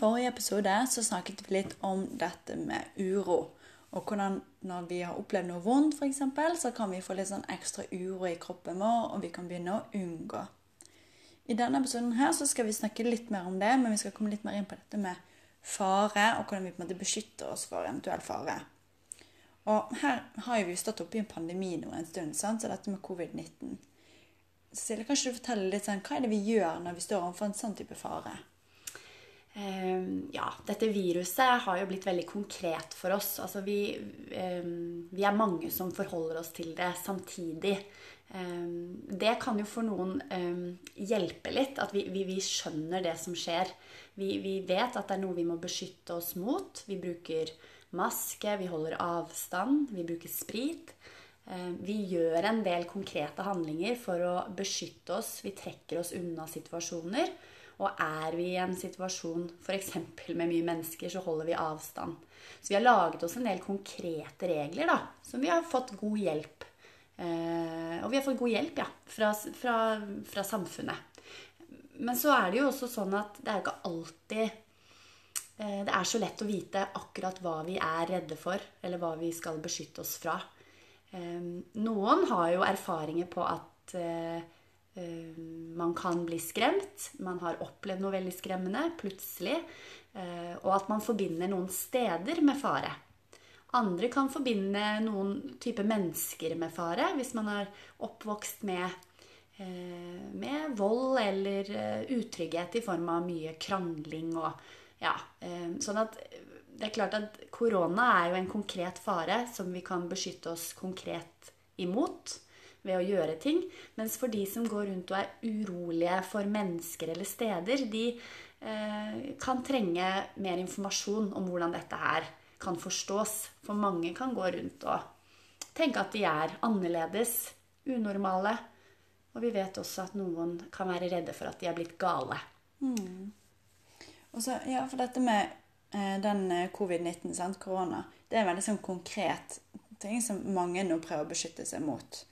Forrige episode så snakket vi litt om dette med uro. Og hvordan når vi har opplevd noe vondt, f.eks., så kan vi få litt sånn ekstra uro i kroppen vår, og vi kan begynne å unngå. I denne episoden her så skal vi snakke litt mer om det, men vi skal komme litt mer inn på dette med fare, og hvordan vi på en måte beskytter oss for eventuell fare. Og her har vi jo stått oppe i en pandemi nå en stund, sant? så dette med covid-19. Silje, kan du fortelle litt sånn, hva er det vi gjør når vi står overfor en sånn type fare? Ehm, ja, dette viruset har jo blitt veldig konkret for oss. Altså vi, ehm, vi er mange som forholder oss til det samtidig. Ehm, det kan jo for noen hjelpe litt, at vi, vi, vi skjønner det som skjer. Vi, vi, vet at det er noe vi må beskytte oss mot. Vi bruker maske, vi holder avstand, vi bruker sprit. Vi gjør en del konkrete handlinger for å beskytte oss. Vi trekker oss unna situasjoner. Og er vi i en situasjon f.eks. med mye mennesker, så holder vi avstand. Så vi har laget oss en del konkrete regler da, som vi har fått god hjelp eh, Og vi har fått god hjelp ja, fra, fra, fra, samfunnet. Men så er det jo også sånn at det er ikke alltid eh, Det er så lett å vite akkurat hva vi er redde for, eller hva vi skal beskytte oss fra. Eh, noen har jo erfaringer på at Eh, man kan bli skremt. Man har opplevd noe veldig skremmende plutselig. Eh, og at man forbinder noen steder med fare. Andre kan forbinde noen type mennesker med fare. Hvis man er oppvokst med, eh, med vold eller utrygghet i form av mye krangling og ja. Sånn at det er klart at korona er jo en konkret fare som vi kan beskytte oss konkret imot ved å gjøre ting. Mens for de som går rundt og er urolige for mennesker eller steder, de eh, kan trenge mer informasjon om hvordan dette her kan forstås. For mange kan gå rundt og tenke at de er annerledes, unormale. Og vi vet også at noen kan være redde for at de er blitt gale. Mm. Så, ja, for dette med eh, den eh, covid-19, korona, det er en veldig sånn konkret ting som mange nå prøver å beskytte seg mot.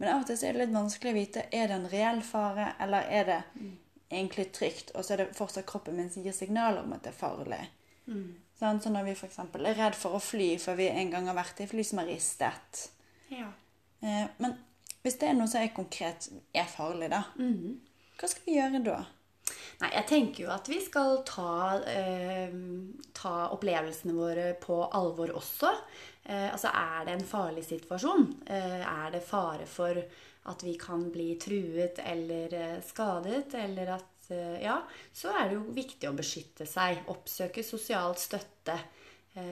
Men av og til er det litt vanskelig å vite er det en reell fare, eller er det mm. egentlig trygt, og så er det fortsatt kroppen min som gir signaler om at det er farlig. Mm. Sånn, så når vi f.eks. er redd for å fly for vi en gang har vært i fly som har ristet ja. eh, Men hvis det er noe som er konkret er farlig, da, mm. hva skal vi gjøre da? Nei, jeg tenker jo at vi skal ta, eh, ta opplevelsene våre på alvor også. Eh, altså er det en farlig situasjon? Eh, er det fare for at vi kan bli truet eller eh, skadet? Eller at Ja, så er det jo viktig å beskytte seg. Oppsøke sosial støtte.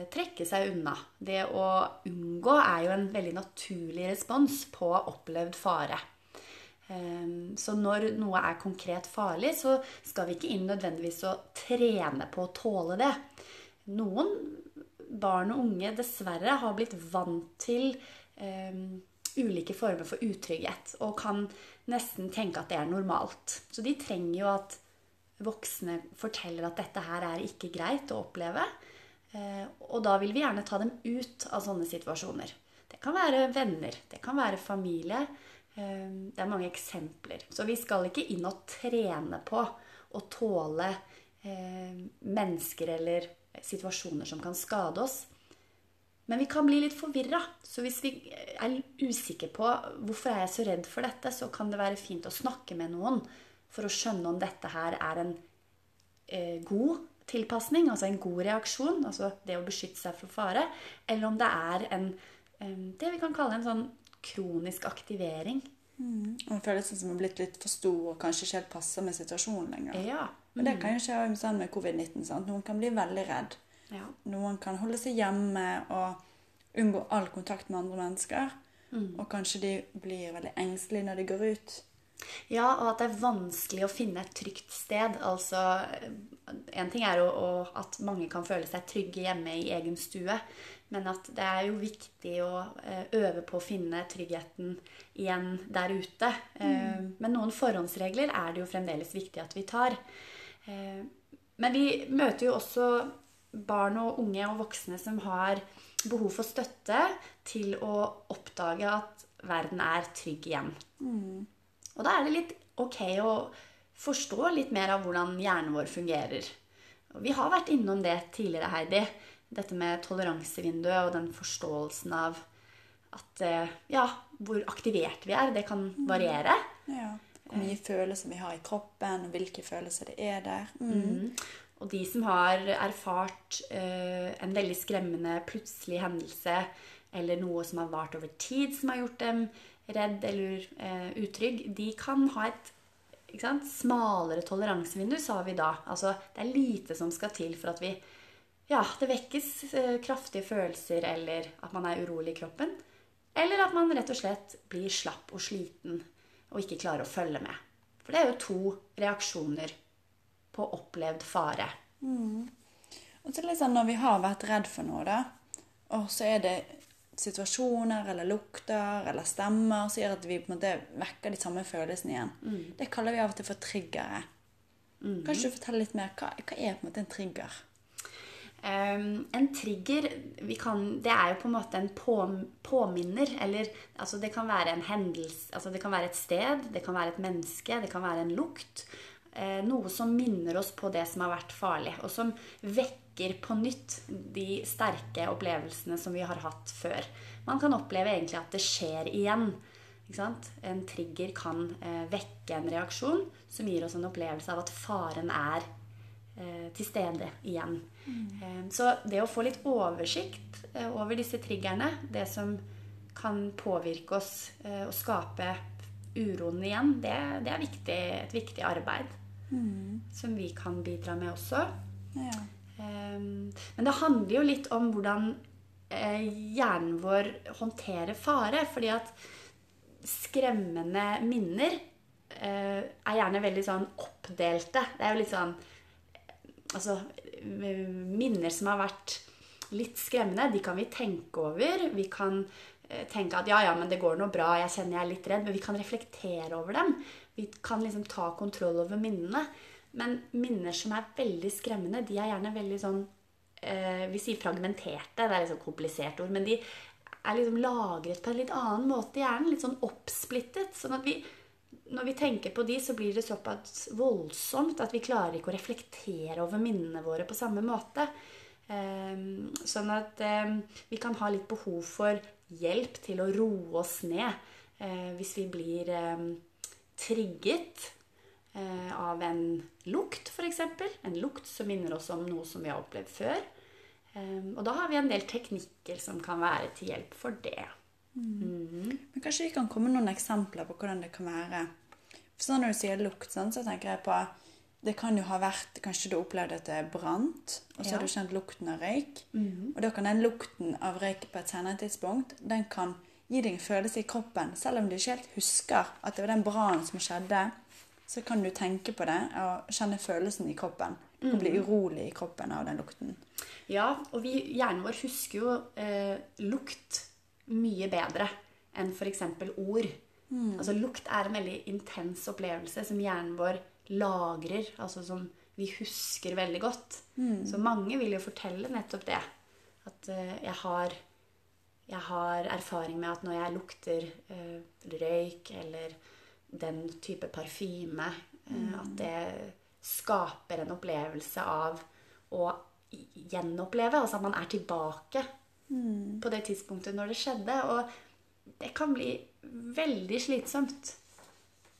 Trekke seg unna. Det å unngå er jo en veldig naturlig respons på opplevd fare. Så når noe er konkret farlig, så skal vi ikke inn nødvendigvis å trene på å tåle det. Noen barn og unge dessverre har blitt vant til um, ulike former for utrygghet og kan nesten tenke at det er normalt. Så de trenger jo at voksne forteller at dette her er ikke greit å oppleve. Uh, og da vil vi gjerne ta dem ut av sånne situasjoner. Det kan være venner, det kan være familie. Uh, det er mange eksempler. Så vi skal ikke inn og trene på å tåle uh, mennesker eller situasjoner som kan skade oss. Men vi kan bli litt forvirra. Så hvis vi er usikre på hvorfor er jeg så redd for dette, så kan det være fint å snakke med noen for å skjønne om dette her er en eh, god tilpasning, altså en god reaksjon, altså det å beskytte seg for fare, eller om det er en eh, det vi kan kalle en sånn kronisk aktivering. Mm. Og det føles som om blitt litt for stor og kanskje ikke helt passer med situasjonen lenger. Ja, men det kan jo skje sånn med covid-19. Noen kan bli veldig redd. Ja. Noen kan holde seg hjemme og unngå all kontakt med andre mennesker. Og kanskje de blir veldig engstelige når de går ut. Ja, og at det er vanskelig å finne et trygt sted. Altså, En ting er jo at mange kan føle seg trygge hjemme i egen stue. Men at det er jo viktig å eh, øve på å finne tryggheten igjen der ute. Mm. Men noen forhåndsregler er det jo fremdeles viktig at vi tar. Eh, Men vi møter jo også barn og unge og voksne som har behov for støtte til å oppdage at verden er trygg igjen. Og da er det litt ok å forstå litt mer av hvordan hjernen vår fungerer. Vi har vært innom det tidligere, Heidi. Dette med toleransevinduet og den forståelsen av at eh, ja, hvor aktivert vi er. Det kan variere. Ja. Hvor mye følelser vi har i kroppen, og hvilke følelser det er der. Mm. Og de som har erfart eh, en veldig skremmende plutselig hendelse eller noe som har vart over tid, som har gjort dem redd eller eh, utrygg, de kan ha et smalere toleransevindu, sa vi da. Altså, det er lite som skal til for at vi Ja, det vekkes eh, kraftige følelser, eller at man er urolig i kroppen. Eller at man rett og slett blir slapp og sliten og ikke klarer å følge med. For det er jo to reaksjoner på opplevd fare. Og så sånn når vi har vært redd for noe, da, og så er det situasjoner eller lukter eller stemmer som gjør at vi på en måte vekker de samme følelsene igjen. Det kaller vi av og til for triggere. Kan ikke du fortelle litt mer? Hva, hva er på en måte en trigger? Um, en trigger vi kan, Det er jo på en måte en på, påminner. Eller altså det kan være en hendelse altså Det kan være et sted, det kan være et menneske, det kan være en lukt. Eh, noe som minner oss på det som har vært farlig, og som vekker på nytt de sterke opplevelsene som vi har hatt før. Man kan oppleve egentlig at det skjer igjen. En trigger kan eh, vekke en reaksjon som gir oss en opplevelse av at faren er eh, til stede igjen. Eh, Så det å få litt oversikt over disse triggerne, det som kan påvirke oss og skape uroen igjen, det, det er viktig, et viktig arbeid. Som vi kan bidra med også. Ja. Um, Men det handler jo litt om hvordan eh, hjernen vår håndterer fare. Fordi at skremmende minner eh, er gjerne veldig sånn oppdelte. Det er jo litt sånn Altså minner som har vært litt skremmende, de kan vi tenke over. Vi kan eh, tenke at ja, ja, men det går nå bra, jeg kjenner jeg er litt redd. Men vi kan reflektere over dem. Vi kan liksom ta kontroll over minnene. Men minner som er veldig skremmende, de er gjerne veldig sånn eh, Vi sier fragmenterte, det er liksom komplisert ord. Men de er liksom lagret på en litt annen måte i hjernen. Litt sånn oppsplittet. Sånn at vi, når vi tenker på de, så blir det såpass voldsomt at vi klarer ikke å reflektere over minnene våre på samme måte. Eh, sånn at eh, vi kan ha litt behov for hjelp til å roe oss ned eh, hvis vi blir trigget eh, av en lukt, f.eks. En lukt som minner oss om noe som vi har opplevd før. Eh, og da har vi en del teknikker som kan være til hjelp for det. Men kanskje vi kan komme noen eksempler på hvordan det kan være. For sånn Når du sier lukt, sånn, så tenker jeg på det kan jo ha vært Kanskje du opplevde at det brant, og så Ja. har du kjent lukten av røyk. Og da kan den lukten av røyk på et senere tidspunkt den kan gi deg en følelse i kroppen. Selv om du ikke helt husker at det var den brannen som skjedde, så kan du tenke på det og kjenne følelsen i kroppen. Og bli urolig i kroppen av den lukten. Ja, og vi, hjernen vår husker jo eh, lukt mye bedre enn f.eks. ord. Altså Lukt er en veldig intens opplevelse som hjernen vår lagrer, altså som vi husker veldig godt. Så mange vil jo fortelle nettopp det. At eh, jeg, har, jeg har erfaring med at når jeg lukter uh, røyk eller den type parfyme, eh, at det skaper en opplevelse av å gjenoppleve. Altså at man er tilbake på det tidspunktet når det skjedde. Og det kan bli veldig slitsomt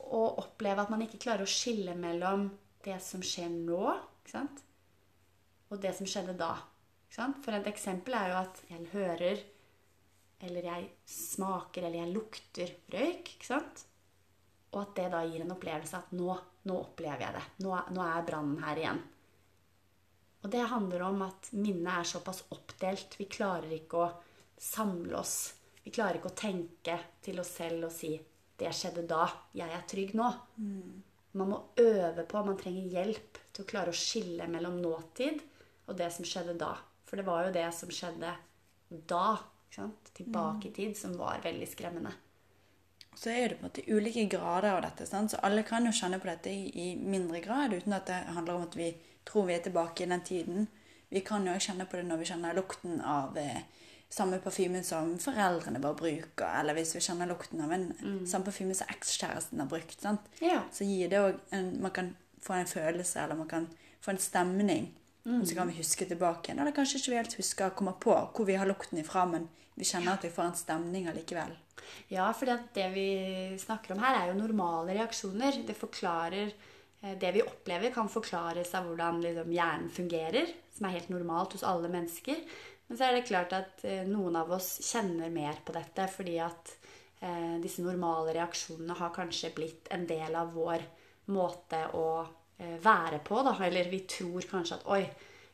å oppleve at man ikke klarer å skille mellom det som skjer nå, og det som skjedde da. For et eksempel er jo at jeg hører, eller jeg smaker, eller jeg lukter røyk. ikke sant? Og at det da gir en opplevelse at nå, nå opplever jeg det. Nå, nå er brannen her igjen. Og det handler om at minnet er såpass oppdelt. Vi klarer ikke å samle oss Vi klarer ikke å tenke til oss selv og si 'Det skjedde da. Jeg er trygg nå'. Man må øve på, man trenger hjelp til å klare å skille mellom nåtid og det som skjedde da. For det var jo det som skjedde da? Tilbake i tid, som var veldig skremmende. Så er det på en måte ulike grader av dette. Sant? Så alle kan jo kjenne på dette i, mindre grad, uten at det handler om at vi tror vi er tilbake i den tiden. Vi kan jo kjenne på det når vi kjenner lukten av eh, samme parfymen som foreldrene våre bruker, eller hvis vi kjenner lukten av en samme parfyme som ekskjæresten har brukt. Sant? Ja. Så gir det òg en Man kan få en følelse, eller man kan få en stemning. Og så kan vi huske tilbake igjen. Eller kanskje ikke vi helt husker å komme på hvor vi har lukten ifra, men vi kjenner at vi får en stemning allikevel. Ja, for det vi snakker om her, er jo normale reaksjoner. Det forklarer eh, Det vi opplever, kan forklares av hvordan liksom, hjernen fungerer, som er helt normalt hos alle mennesker. Men så er det klart at eh, noen av oss kjenner mer på dette fordi at eh, disse normale reaksjonene har kanskje blitt en del av vår måte å være på. Da. Eller vi tror kanskje at oi,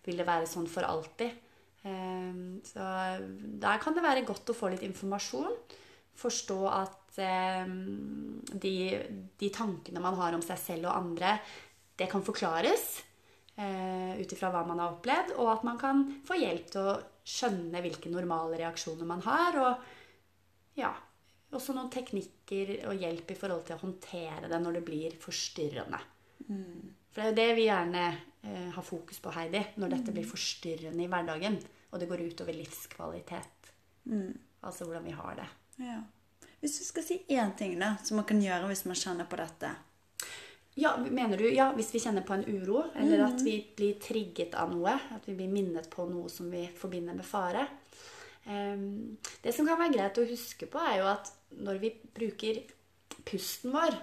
vil det være sånn for alltid? Eh, så der kan det være godt å få litt informasjon. Forstå at eh, de, de tankene man har om seg selv og andre, det kan forklares eh, ut ifra hva man har opplevd, og at man kan få hjelp til å skjønne hvilke normale reaksjoner man har. Og ja, også noen teknikker og hjelp i forhold til å håndtere det når det blir forstyrrende. For det er jo det vi gjerne eh, har fokus på, Heidi, når dette blir forstyrrende i hverdagen, og det går utover livskvalitet. Altså hvordan vi har det. Ja. Hvis du skal si én ting da, som man kan gjøre hvis man kjenner på dette Ja, mener du, ja, Hvis vi kjenner på en uro, eller at vi blir trigget av noe, at vi blir minnet på noe som vi forbinder med fare. Um, det som kan være greit å huske på, er jo at når vi bruker pusten vår,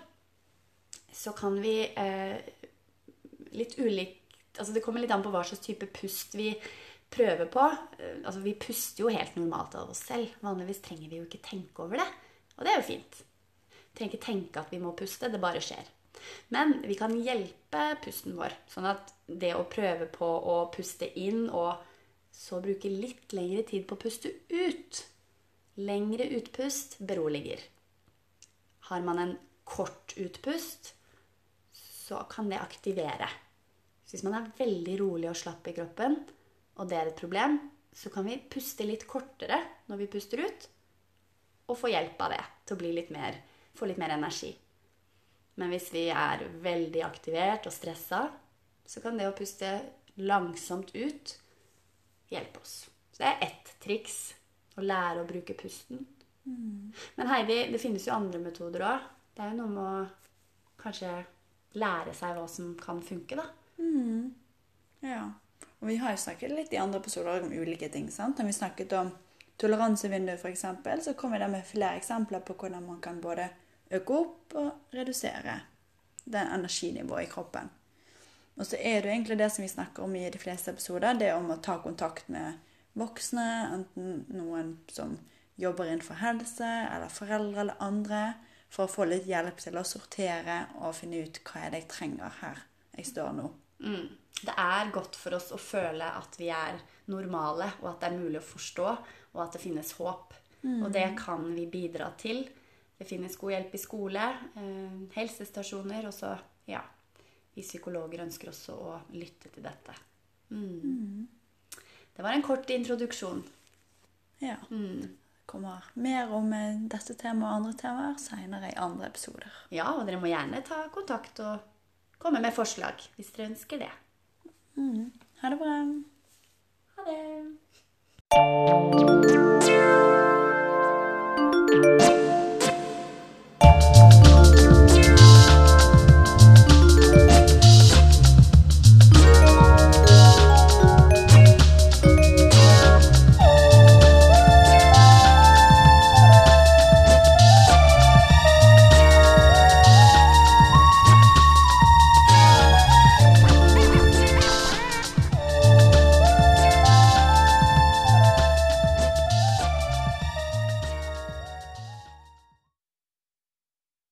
så kan vi eh, litt ulikt Altså det kommer litt an på hva slags type pust vi prøver på. Eh, Altså Vi puster jo helt normalt av oss selv. Vanligvis trenger vi jo ikke tenke over det. Og det er jo fint. Vi trenger ikke tenke at vi må puste. Det bare skjer. Men vi kan hjelpe pusten vår. Sånn at det å prøve på å puste inn og så bruke litt lengre tid på å puste ut Lengre utpust beroliger. Har man en kort utpust, så kan det aktivere. Så hvis man er veldig rolig og slapp i kroppen, og det er et problem, så kan vi puste litt kortere når vi puster ut, og få hjelp av det til å bli litt mer, få litt mer energi. Men hvis vi er veldig aktivert og stressa, så kan det å puste langsomt ut hjelpe oss. Så det er ett triks. Å lære å bruke pusten. Men Heidi, det finnes jo andre metoder òg. Det er jo noe med å kanskje lære seg hva som kan funke, da. Ja. Og vi har jo snakket litt i andre episoder om ulike ting. sant? Når vi snakket om toleransevinduet, f.eks., så kom vi der med flere eksempler på hvordan man kan både øke opp og redusere den energinivået i kroppen. Og så er det jo egentlig det som vi snakker om i de fleste episoder, det om å ta kontakt med voksne, enten noen som jobber innenfor helse, eller foreldre eller andre, for å få litt hjelp til å sortere og finne ut hva er det jeg trenger her jeg står nå. Mm. Det er godt for oss å føle at vi er normale, og at det er mulig å forstå, og at det finnes håp. Og det kan vi bidra til. Det finnes god hjelp i skole, eh, helsestasjoner, og så, ja Vi psykologer ønsker også å lytte til dette. Mm. Det var en kort introduksjon. Ja. Det kommer mer om eh, dette temaet og andre temaer seinere i andre episoder. Ja, og dere må gjerne ta kontakt og komme med forslag hvis dere ønsker det. Mm. Ha det bra. Ha det.